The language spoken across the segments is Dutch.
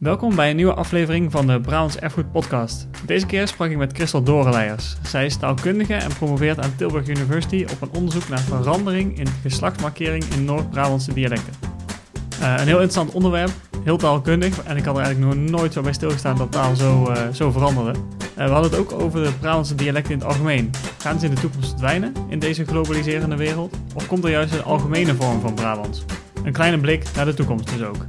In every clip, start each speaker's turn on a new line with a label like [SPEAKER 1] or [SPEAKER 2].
[SPEAKER 1] Welkom bij een nieuwe aflevering van de Brabants Erfgoed Podcast. Deze keer sprak ik met Christel Dorenleijers. Zij is taalkundige en promoveert aan Tilburg University op een onderzoek naar verandering in geslachtsmarkering in Noord-Brabantse dialecten. Uh, een heel interessant onderwerp, heel taalkundig en ik had er eigenlijk nog nooit zo bij stilgestaan dat taal zo, uh, zo veranderde. Uh, we hadden het ook over de Brabantse dialecten in het algemeen. Gaan ze in de toekomst verdwijnen in deze globaliserende wereld? Of komt er juist een algemene vorm van Brabants? Een kleine blik naar de toekomst dus ook.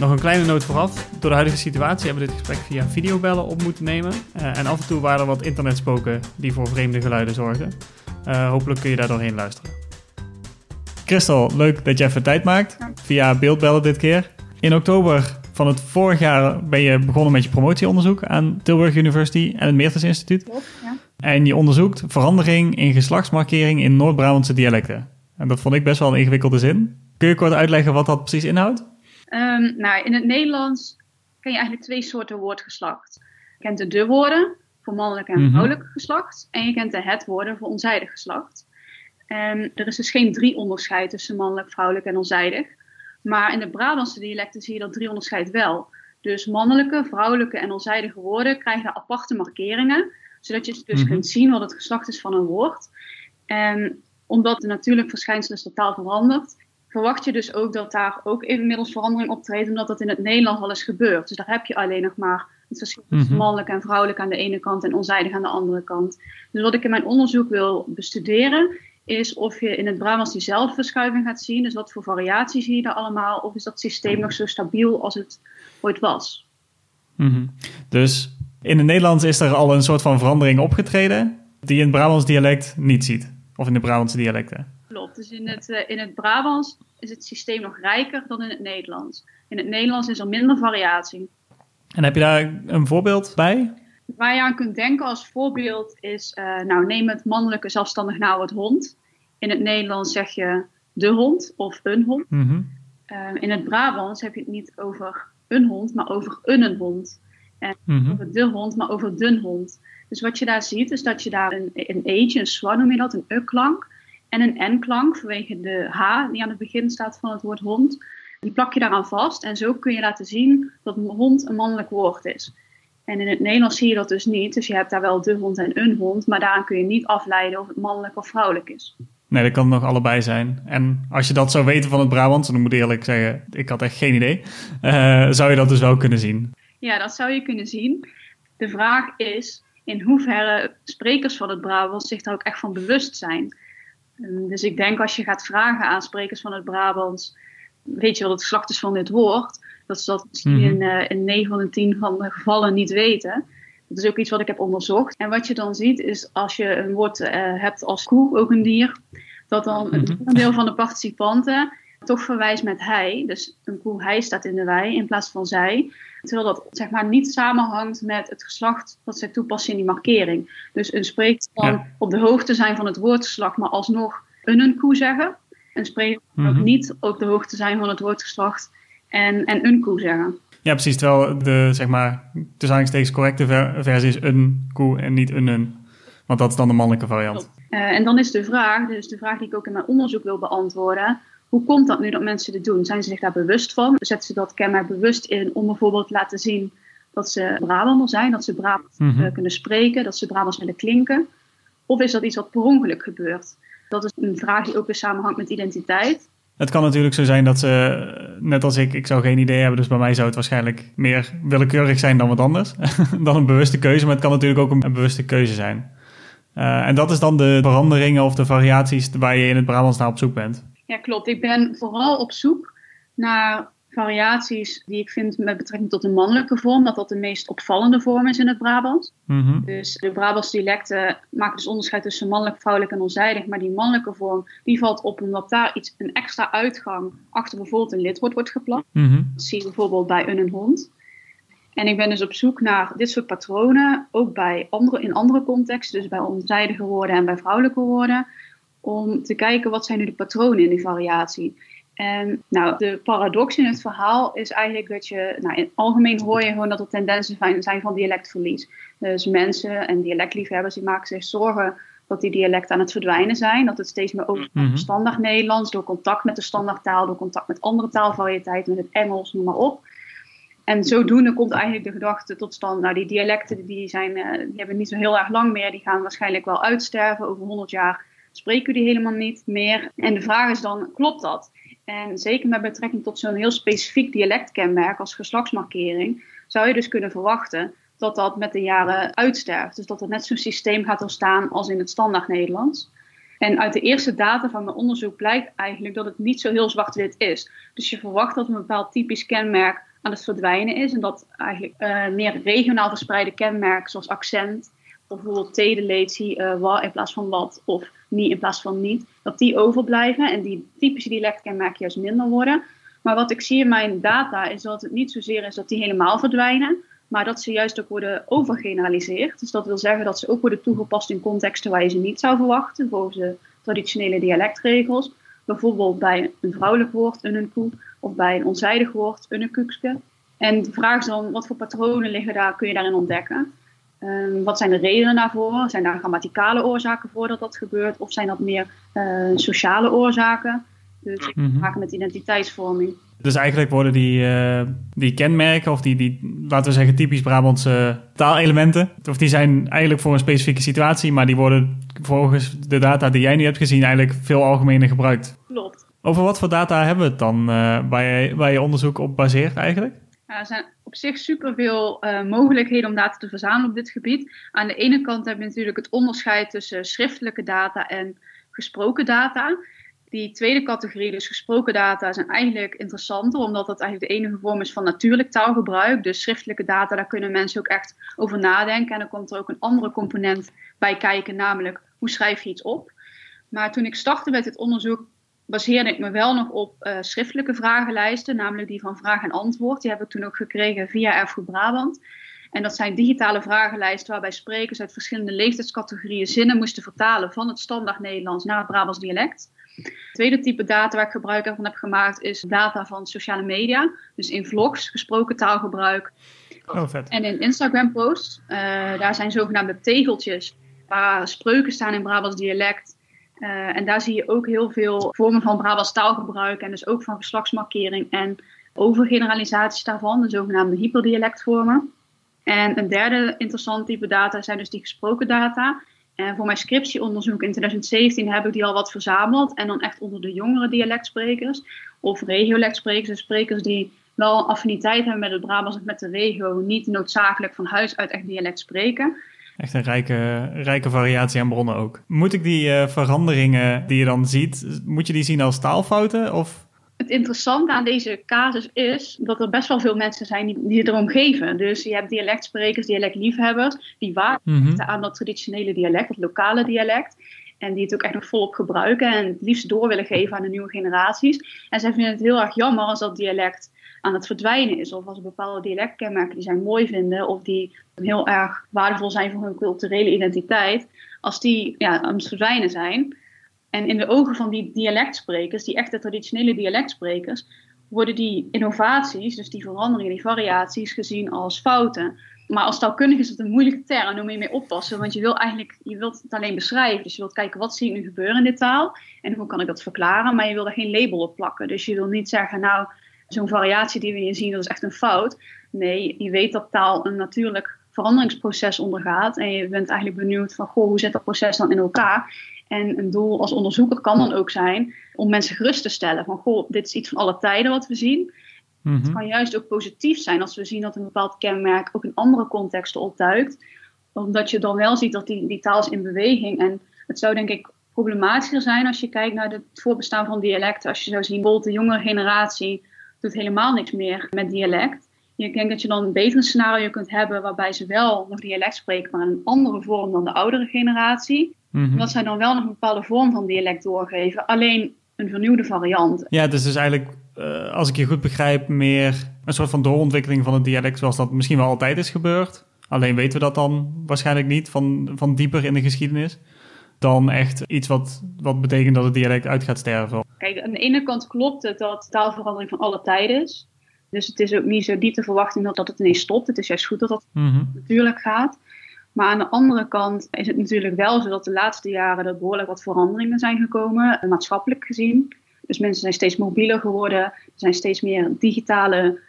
[SPEAKER 1] Nog een kleine noot vooraf. Door de huidige situatie hebben we dit gesprek via videobellen op moeten nemen. Uh, en af en toe waren er wat internetspoken die voor vreemde geluiden zorgen. Uh, hopelijk kun je daar doorheen luisteren. Christel, leuk dat je even tijd maakt. Via beeldbellen dit keer. In oktober van het vorig jaar ben je begonnen met je promotieonderzoek aan Tilburg University en het Meertens Instituut.
[SPEAKER 2] Ja.
[SPEAKER 1] En je onderzoekt verandering in geslachtsmarkering in Noord-Brabantse dialecten. En dat vond ik best wel een ingewikkelde zin. Kun je kort uitleggen wat dat precies inhoudt?
[SPEAKER 2] Um, nou, in het Nederlands ken je eigenlijk twee soorten woordgeslacht. Je kent de de-woorden voor mannelijk en vrouwelijk mm-hmm. geslacht. En je kent de het-woorden voor onzijdig geslacht. Um, er is dus geen drie onderscheid tussen mannelijk, vrouwelijk en onzijdig. Maar in de Brabantse dialecten zie je dat drie onderscheid wel. Dus mannelijke, vrouwelijke en onzijdige woorden krijgen aparte markeringen. Zodat je dus mm-hmm. kunt zien wat het geslacht is van een woord. En omdat de natuurlijke verschijnselen totaal verandert, verwacht je dus ook dat daar ook inmiddels verandering optreedt, omdat dat in het Nederlands al is gebeurd. Dus daar heb je alleen nog maar het verschil tussen mhm. mannelijk en vrouwelijk aan de ene kant en onzijdig aan de andere kant. Dus wat ik in mijn onderzoek wil bestuderen, is of je in het Brabants diezelfde verschuiving gaat zien. Dus wat voor variaties zie je daar allemaal? Of is dat systeem nog zo stabiel als het ooit was?
[SPEAKER 1] Mhm. Dus in het Nederlands is er al een soort van verandering opgetreden, die je in het Brabants dialect niet ziet. Of in de Brabantse dialecten.
[SPEAKER 2] Klopt. Dus in het, uh, in het Brabants is het systeem nog rijker dan in het Nederlands. In het Nederlands is er minder variatie.
[SPEAKER 1] En heb je daar een voorbeeld bij?
[SPEAKER 2] Waar je aan kunt denken als voorbeeld is, uh, nou neem het mannelijke zelfstandig naamwoord hond. In het Nederlands zeg je de hond of een hond. Mm -hmm. uh, in het Brabants heb je het niet over een hond, maar over een hond. En mm -hmm. over de hond, maar over dun hond. Dus wat je daar ziet, is dat je daar een, een eetje, een zwaar noem je dat, een u-klank en een n-klank vanwege de h die aan het begin staat van het woord hond. Die plak je daaraan vast en zo kun je laten zien dat hond een mannelijk woord is. En in het Nederlands zie je dat dus niet. Dus je hebt daar wel de hond en een hond, maar daaraan kun je niet afleiden of het mannelijk of vrouwelijk is.
[SPEAKER 1] Nee, dat kan nog allebei zijn. En als je dat zou weten van het Brabants, dan moet ik eerlijk zeggen, ik had echt geen idee, uh, zou je dat dus wel kunnen zien?
[SPEAKER 2] Ja, dat zou je kunnen zien. De vraag is in hoeverre sprekers van het Brabants zich daar ook echt van bewust zijn. Ehm, dus ik denk als je gaat vragen aan sprekers van het Brabants, weet je wat het geslacht is van dit woord, dat ze dat misschien -hmm. in, uh, in 9 van de 10 van de gevallen niet weten. Dat is ook iets wat ik heb onderzocht. En wat je dan ziet is als je een woord uh, hebt als koe, ook een dier, dat dan -hmm. een deel van de participanten toch verwijst met hij. Dus een koe hij staat in de wij in plaats van zij. Terwijl dat zeg maar niet samenhangt met het geslacht dat zij toepassen in die markering. Dus een spreker kan ja. op de hoogte zijn van het woordgeslacht, maar alsnog een, een koe zeggen. Een spreker kan mm -hmm. ook niet op de hoogte zijn van het woordgeslacht en, en een koe zeggen.
[SPEAKER 1] Ja, precies. Terwijl de, zeg maar, tussen steeds correcte ver versie is een koe en niet een een. Want dat is dan de mannelijke variant.
[SPEAKER 2] Uh, en dan is de vraag, dus de vraag die ik ook in mijn onderzoek wil beantwoorden. Hoe komt dat nu dat mensen dit doen? Zijn ze zich daar bewust van? Zetten ze dat kenmerk bewust in om bijvoorbeeld te laten zien dat ze Brabander zijn, dat ze Brabants mm -hmm. kunnen spreken, dat ze Brabants willen klinken? Of is dat iets wat per ongeluk gebeurt? Dat is een vraag die ook weer samenhangt met identiteit.
[SPEAKER 1] Het kan natuurlijk zo zijn dat ze, net als ik, ik zou geen idee hebben, dus bij mij zou het waarschijnlijk meer willekeurig zijn dan wat anders. dan een bewuste keuze, maar het kan natuurlijk ook een bewuste keuze zijn. Uh, en dat is dan de veranderingen of de variaties waar je in het Brabants naar op zoek bent.
[SPEAKER 2] Ja, klopt. Ik ben vooral op zoek naar variaties die ik vind met betrekking tot de mannelijke vorm, dat dat de meest opvallende vorm is in het Brabants. Mm -hmm. Dus de Brabants dialecten maken dus onderscheid tussen mannelijk, vrouwelijk en onzijdig, maar die mannelijke vorm die valt op omdat daar iets, een extra uitgang achter bijvoorbeeld een lidwoord wordt geplakt. Mm -hmm. Dat zie je bijvoorbeeld bij een en hond. En ik ben dus op zoek naar dit soort patronen, ook bij andere, in andere contexten, dus bij onzijdige woorden en bij vrouwelijke woorden om te kijken wat zijn nu de patronen in die variatie. En nou, de paradox in het verhaal is eigenlijk dat je, nou, in het algemeen hoor je gewoon dat er tendensen zijn van dialectverlies. Dus mensen en dialectliefhebbers die maken zich zorgen dat die dialecten aan het verdwijnen zijn. Dat het steeds meer over mm -hmm. standaard Nederlands, door contact met de standaardtaal, door contact met andere taalvariëteiten, met het Engels, noem maar op. En zodoende komt eigenlijk de gedachte tot stand. Nou, die dialecten die zijn, die hebben niet zo heel erg lang meer. Die gaan waarschijnlijk wel uitsterven. Over 100 jaar spreken die helemaal niet meer. En de vraag is dan, klopt dat? En zeker met betrekking tot zo'n heel specifiek dialectkenmerk als geslachtsmarkering, zou je dus kunnen verwachten dat dat met de jaren uitsterft. Dus dat er net zo'n systeem gaat ontstaan als in het standaard Nederlands. En uit de eerste data van mijn onderzoek blijkt eigenlijk dat het niet zo heel zwart-wit is. Dus je verwacht dat een bepaald typisch kenmerk aan het verdwijnen is. En dat eigenlijk uh, meer regionaal verspreide kenmerken zoals accent, bijvoorbeeld tedeletie, uh, wat in plaats van wat, of niet in plaats van niet, dat die overblijven en die typische dialectkenmerken juist minder worden. Maar wat ik zie in mijn data is dat het niet zozeer is dat die helemaal verdwijnen, maar dat ze juist ook worden overgeneraliseerd. Dus dat wil zeggen dat ze ook worden toegepast in contexten waar je ze niet zou verwachten, volgens de traditionele dialectregels. Bijvoorbeeld bij een vrouwelijk woord, een koe, of bij een onzijdig woord, een koekske. En de vraag is dan, wat voor patronen liggen daar, kun je daarin ontdekken? Um, wat zijn de redenen daarvoor? Zijn daar grammaticale oorzaken voor dat dat gebeurt? Of zijn dat meer uh, sociale oorzaken? Dus mm -hmm. maken met identiteitsvorming.
[SPEAKER 1] Dus eigenlijk worden die, uh, die kenmerken, of die, die, laten we zeggen, typisch Brabantse taalelementen, of die zijn eigenlijk voor een specifieke situatie, maar die worden volgens de data die jij nu hebt gezien eigenlijk veel algemener gebruikt.
[SPEAKER 2] Klopt.
[SPEAKER 1] Over wat voor data hebben we het dan uh, waar, je, waar je onderzoek op baseert eigenlijk?
[SPEAKER 2] Er zijn op zich superveel uh, mogelijkheden om data te verzamelen op dit gebied. Aan de ene kant heb je natuurlijk het onderscheid tussen schriftelijke data en gesproken data. Die tweede categorie, dus gesproken data, zijn eigenlijk interessanter, omdat dat eigenlijk de enige vorm is van natuurlijk taalgebruik. Dus schriftelijke data, daar kunnen mensen ook echt over nadenken. En dan komt er ook een andere component bij kijken, namelijk hoe schrijf je iets op. Maar toen ik startte met dit onderzoek, baseerde ik me wel nog op uh, schriftelijke vragenlijsten, namelijk die van vraag en antwoord. Die heb ik toen ook gekregen via Erfgoed Brabant. En dat zijn digitale vragenlijsten waarbij sprekers uit verschillende leeftijdscategorieën zinnen moesten vertalen van het standaard Nederlands naar het Brabants dialect. Het tweede type data waar ik gebruik van heb gemaakt is data van sociale media. Dus in vlogs, gesproken taalgebruik.
[SPEAKER 1] Oh, vet.
[SPEAKER 2] En in Instagram posts. Uh, daar zijn zogenaamde tegeltjes waar spreuken staan in Brabants dialect. Uh, en daar zie je ook heel veel vormen van Brabants taalgebruik en dus ook van geslachtsmarkering en overgeneralisaties daarvan, de zogenaamde hyperdialectvormen. En een derde interessant type data zijn dus die gesproken data. En voor mijn scriptieonderzoek in 2017 heb ik die al wat verzameld. En dan echt onder de jongere dialectsprekers of regiolectsprekers. Dus sprekers die wel affiniteit hebben met het Brabants of met de regio. Niet noodzakelijk van huis uit echt dialect spreken.
[SPEAKER 1] Echt een rijke, rijke variatie aan bronnen ook. Moet ik die uh, veranderingen die je dan ziet, moet je die zien als taalfouten? Of
[SPEAKER 2] het interessante aan deze casus is dat er best wel veel mensen zijn die, die het erom geven. Dus je hebt dialectsprekers, dialectliefhebbers, die waarden mm -hmm. aan dat traditionele dialect, dat lokale dialect. En die het ook echt nog volop gebruiken en het liefst door willen geven aan de nieuwe generaties. En zij vinden het heel erg jammer als dat dialect aan het verdwijnen is. Of als bepaalde dialectkenmerken die zij mooi vinden of die heel erg waardevol zijn voor hun culturele identiteit, als die ja, aan het verdwijnen zijn. En in de ogen van die dialectsprekers, die echte traditionele dialectsprekers, worden die innovaties, dus die veranderingen, die variaties, gezien als fouten. Maar als taalkundige is het een moeilijke term, daar moet je mee oppassen. Want je wil eigenlijk je wilt het alleen beschrijven. Dus je wilt kijken wat zie ik nu gebeuren in dit taal en hoe kan ik dat verklaren. Maar je wil er geen label op plakken. Dus je wil niet zeggen, nou, zo'n variatie die we hier zien, dat is echt een fout. Nee, je weet dat taal een natuurlijk veranderingsproces ondergaat. En je bent eigenlijk benieuwd van, goh, hoe zit dat proces dan in elkaar? En een doel als onderzoeker kan dan ook zijn om mensen gerust te stellen van goh, dit is iets van alle tijden wat we zien. Mm-hmm. Het kan juist ook positief zijn als we zien dat een bepaald kenmerk ook in andere contexten opduikt. Omdat je dan wel ziet dat die, die taal is in beweging. En het zou denk ik problematischer zijn als je kijkt naar het voorbestaan van dialecten. Als je zou zien, bijvoorbeeld de jongere generatie doet helemaal niks meer met dialect. Ik denk dat je dan een beter scenario kunt hebben waarbij ze wel nog dialect spreken, maar een andere vorm dan de oudere generatie. Mm-hmm. Dat zij dan wel nog een bepaalde vorm van dialect doorgeven, alleen een vernieuwde variant.
[SPEAKER 1] Ja, dus is eigenlijk, uh, als ik je goed begrijp, meer een soort van doorontwikkeling van het dialect zoals dat misschien wel altijd is gebeurd. Alleen weten we dat dan waarschijnlijk niet van, van dieper in de geschiedenis. Dan echt iets wat, wat betekent dat het dialect uit gaat sterven.
[SPEAKER 2] Kijk, aan de ene kant klopt het dat taalverandering van alle tijden is. Dus het is ook niet zo diep te verwachten dat, dat het ineens stopt. Het is juist goed dat dat mm-hmm. natuurlijk gaat. Maar aan de andere kant is het natuurlijk wel zo dat de laatste jaren er behoorlijk wat veranderingen zijn gekomen, maatschappelijk gezien. Dus mensen zijn steeds mobieler geworden. Er zijn steeds meer digitale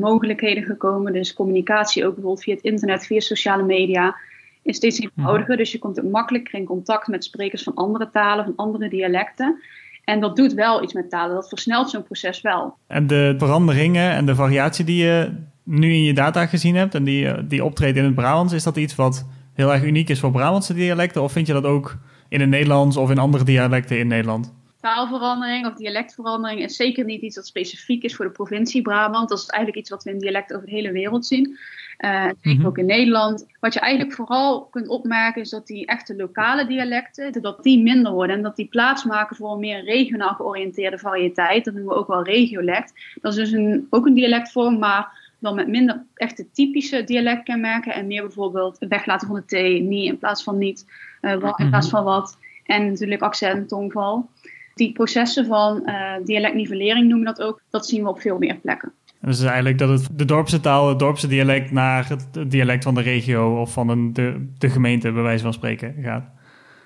[SPEAKER 2] mogelijkheden gekomen. Dus communicatie ook bijvoorbeeld via het internet, via sociale media is steeds eenvoudiger. Mhm. Dus je komt ook makkelijker in contact met sprekers van andere talen, van andere dialecten. En dat doet wel iets met talen. Dat versnelt zo'n proces wel.
[SPEAKER 1] En de veranderingen en de variatie die je nu in je data gezien hebt en die, die optreedt in het Brabants, is dat iets wat heel erg uniek is voor Brabantse dialecten? Of vind je dat ook in het Nederlands of in andere dialecten in Nederland?
[SPEAKER 2] Taalverandering of dialectverandering is zeker niet iets dat specifiek is voor de provincie Brabant. Dat is eigenlijk iets wat we in dialecten over de hele wereld zien. Uh, zeker ook in Nederland. Wat je eigenlijk vooral kunt opmerken is dat die echte lokale dialecten, dat die minder worden en dat die plaatsmaken voor een meer regionaal georiënteerde variëteit. Dat noemen we ook wel regiolect. Dat is dus een, ook een dialectvorm, maar dan met minder echte typische dialectkenmerken en meer bijvoorbeeld weglaten van de T, niet in plaats van niet, uh, in mhm. plaats van wat. En natuurlijk accent, tongval. Die processen van uh, dialectnivellering noemen we dat ook, dat zien we op veel meer plekken.
[SPEAKER 1] En dus eigenlijk dat het de dorpse taal, het dorpse dialect naar het dialect van de regio of van een, de, de gemeente, bij wijze van spreken, gaat.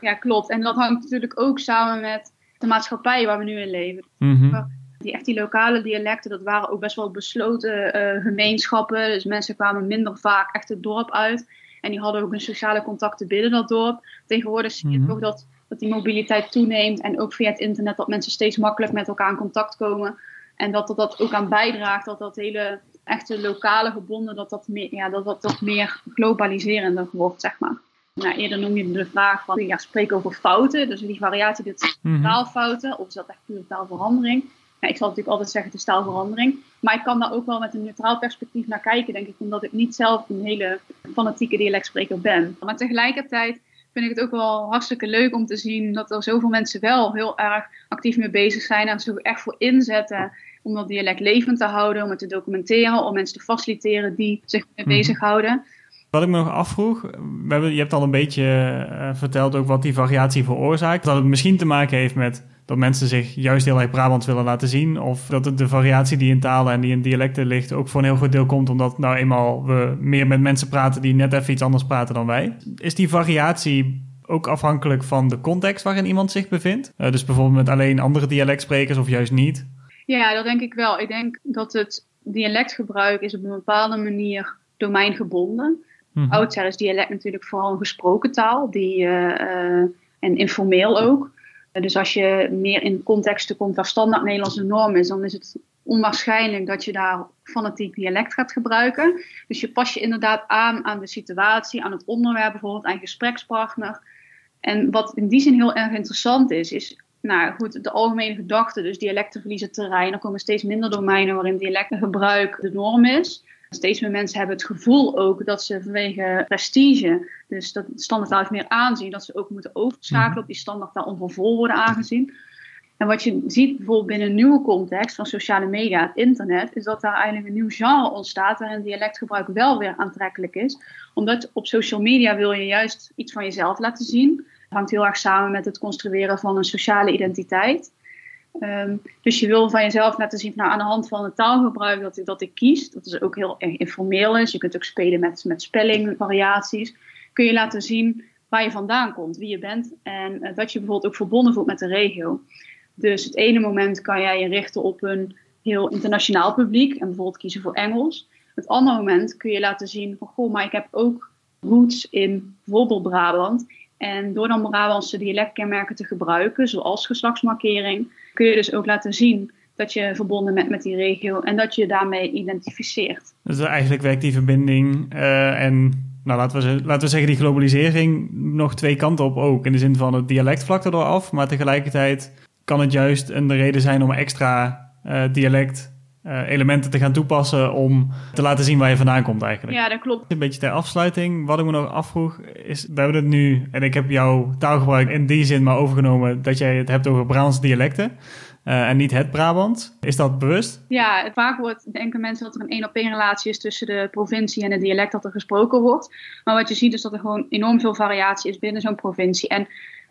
[SPEAKER 2] Ja, klopt. En dat hangt natuurlijk ook samen met de maatschappij waar we nu in leven. Mm die, echt die lokale dialecten, dat waren ook best wel besloten uh, gemeenschappen. Dus mensen kwamen minder vaak echt het dorp uit. En die hadden ook een sociale contacten binnen dat dorp. Tegenwoordig zie je mm toch dat, dat die mobiliteit toeneemt. En ook via het internet dat mensen steeds makkelijk met elkaar in contact komen. En dat dat ook aan bijdraagt dat dat hele echte lokale gebonden, dat dat meer, ja, dat, dat, dat meer globaliserender wordt, zeg maar. Nou, eerder noem je de vraag van, ja, spreek over fouten. Dus die variatie, dit mm taalfouten, of is dat echt puur taalverandering? ik zal natuurlijk altijd zeggen, het is taalverandering. Maar ik kan daar ook wel met een neutraal perspectief naar kijken, denk ik, omdat ik niet zelf een hele fanatieke dialectspreker ben. Maar tegelijkertijd vind ik het ook wel hartstikke leuk om te zien dat er zoveel mensen wel heel erg actief mee bezig zijn en zich echt voor inzetten om dat dialect levend te houden, om het te documenteren, om mensen te faciliteren die zich mee mm bezighouden.
[SPEAKER 1] Wat ik me nog afvroeg, we hebben, je hebt al een beetje uh, verteld ook wat die variatie veroorzaakt. Dat het misschien te maken heeft met dat mensen zich juist heel erg Brabants willen laten zien. Of dat de variatie die in talen en die in dialecten ligt ook voor een heel groot deel komt omdat nou eenmaal we meer met mensen praten die net even iets anders praten dan wij. Is die variatie ook afhankelijk van de context waarin iemand zich bevindt? Uh, dus bijvoorbeeld met alleen andere dialectsprekers of juist niet?
[SPEAKER 2] Ja, dat denk ik wel. Ik denk dat het dialectgebruik is op een bepaalde manier domeingebonden. Mm Oudsher is dialect natuurlijk vooral een gesproken taal die, uh, uh, en informeel ook. Dus als je meer in contexten komt waar standaard Nederlandse norm is, dan is het onwaarschijnlijk dat je daar fanatiek dialect gaat gebruiken. Dus je pas je inderdaad aan aan de situatie, aan het onderwerp, bijvoorbeeld aan gesprekspartner. En wat in die zin heel erg interessant is, is nou goed, de algemene gedachte, dus dialecten verliezen terrein. Er komen steeds minder domeinen waarin dialectengebruik de norm is. Steeds meer mensen hebben het gevoel ook dat ze vanwege prestige, dus dat standaardtaal meer aanzien, dat ze ook moeten overschakelen mhm. op die standaardtaal om voor vol worden aangezien. En wat je ziet bijvoorbeeld binnen een nieuwe context van sociale media, het internet, is dat daar eigenlijk een nieuw genre ontstaat waarin dialectgebruik wel weer aantrekkelijk is. Omdat op social media wil je juist iets van jezelf laten zien. Het hangt heel erg samen met het construeren van een sociale identiteit. Ehm, dus je wil van jezelf laten zien, nou, aan de hand van het taalgebruik dat, dat ik kies, dat is ook heel erg informeel is. Je kunt ook spelen met, met spellingvariaties. Kun je laten zien waar je vandaan komt, wie je bent en uh, dat je bijvoorbeeld ook verbonden voelt met de regio. Dus het ene moment kan jij je richten op een heel internationaal publiek en bijvoorbeeld kiezen voor Engels. Het andere moment kun je laten zien van, goh, maar ik heb ook roots in bijvoorbeeld Brabant. En door dan Brabantse dialectkenmerken te gebruiken, zoals geslachtsmarkering, kun je dus ook laten zien dat je verbonden bent met die regio en dat je daarmee identificeert.
[SPEAKER 1] Dus eigenlijk werkt die verbinding uh, en nou, laten, we, laten we zeggen die globalisering nog twee kanten op ook. In de zin van het dialect vlak erdoor af, maar tegelijkertijd kan het juist een reden zijn om extra uh, dialect uh, elementen te gaan toepassen om te laten zien waar je vandaan komt eigenlijk.
[SPEAKER 2] Ja, dat klopt.
[SPEAKER 1] Een beetje ter afsluiting, wat ik me nog afvroeg is, we hebben het nu, en ik heb jouw taalgebruik in die zin maar overgenomen dat jij het hebt over Brabants dialecten. Uh, en niet het Brabant. Is dat bewust?
[SPEAKER 2] Ja, vaak wordt, denken mensen dat er een één op één relatie is tussen de provincie en het dialect dat er gesproken wordt. Maar wat je ziet is dat er gewoon enorm veel variatie is binnen zo'n provincie. En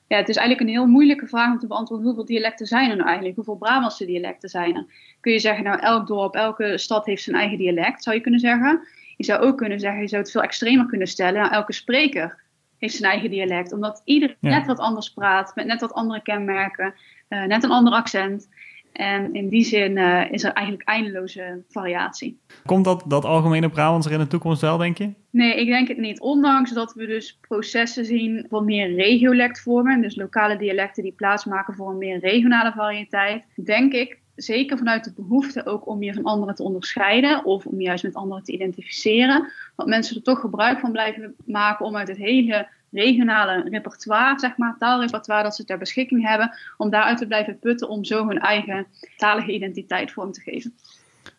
[SPEAKER 2] ja, het is eigenlijk een heel moeilijke vraag om te beantwoorden hoeveel dialecten zijn er nou eigenlijk? Hoeveel Brabantse dialecten zijn er? Kun je zeggen, nou elk dorp, elke stad heeft zijn eigen dialect, zou je kunnen zeggen. Je zou ook kunnen zeggen, je zou het veel extremer kunnen stellen. Nou, elke spreker heeft zijn eigen dialect, omdat iedereen net wat anders praat, met net wat andere kenmerken, uh, net een ander accent. En in die zin uh, is er eigenlijk eindeloze variatie.
[SPEAKER 1] Komt dat, dat algemene Brabants er in de toekomst wel, denk je?
[SPEAKER 2] Nee, ik denk het niet. Ondanks dat we dus processen zien van meer regiolectvormen, dus lokale dialecten die plaatsmaken voor een meer regionale variëteit, denk ik zeker vanuit de behoefte ook om je van anderen te onderscheiden of om juist met anderen te identificeren, dat mensen er toch gebruik van blijven maken om uit het hele regionale repertoire, zeg maar, taalrepertoire dat ze ter beschikking hebben, om daaruit te blijven putten om zo hun eigen talige identiteit vorm te geven.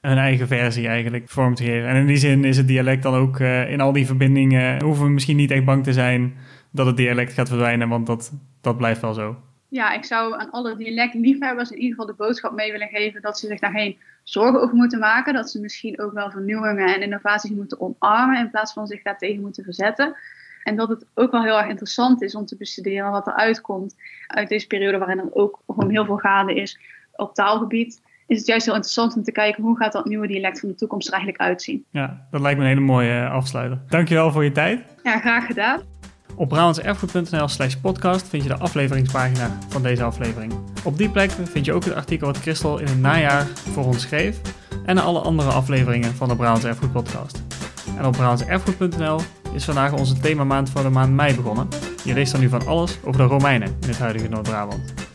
[SPEAKER 1] Een eigen versie eigenlijk vorm te geven. En in die zin is het dialect dan ook uh, in al die verbindingen, hoeven we misschien niet echt bang te zijn dat het dialect gaat verdwijnen, want dat, dat blijft wel zo.
[SPEAKER 2] Ja, ik zou aan alle dialectliefhebbers in ieder geval de boodschap mee willen geven dat ze zich daar geen zorgen over moeten maken. Dat ze misschien ook wel vernieuwingen en innovaties moeten omarmen in plaats van zich daartegen moeten verzetten. En dat het ook wel heel erg interessant is om te bestuderen wat er uitkomt uit deze periode waarin er ook gewoon heel veel gaande is op taalgebied. Is het juist heel interessant om te kijken hoe gaat dat nieuwe dialect van de toekomst er eigenlijk uitzien.
[SPEAKER 1] Ja, dat lijkt me een hele mooie eh, afsluiter. Dankjewel voor je tijd.
[SPEAKER 2] Ja, graag gedaan.
[SPEAKER 1] Op brabantserfgoed.nl slash podcast vind je de afleveringspagina van deze aflevering. Op die plek vind je ook het artikel wat Christel in het najaar voor ons schreef en alle andere afleveringen van de Brabants Erfgoed podcast. En op brabantserfgoed.nl is vandaag onze themamaand voor de maand mei begonnen. Je leest er nu van alles over de Romeinen in het huidige Noord-Brabant.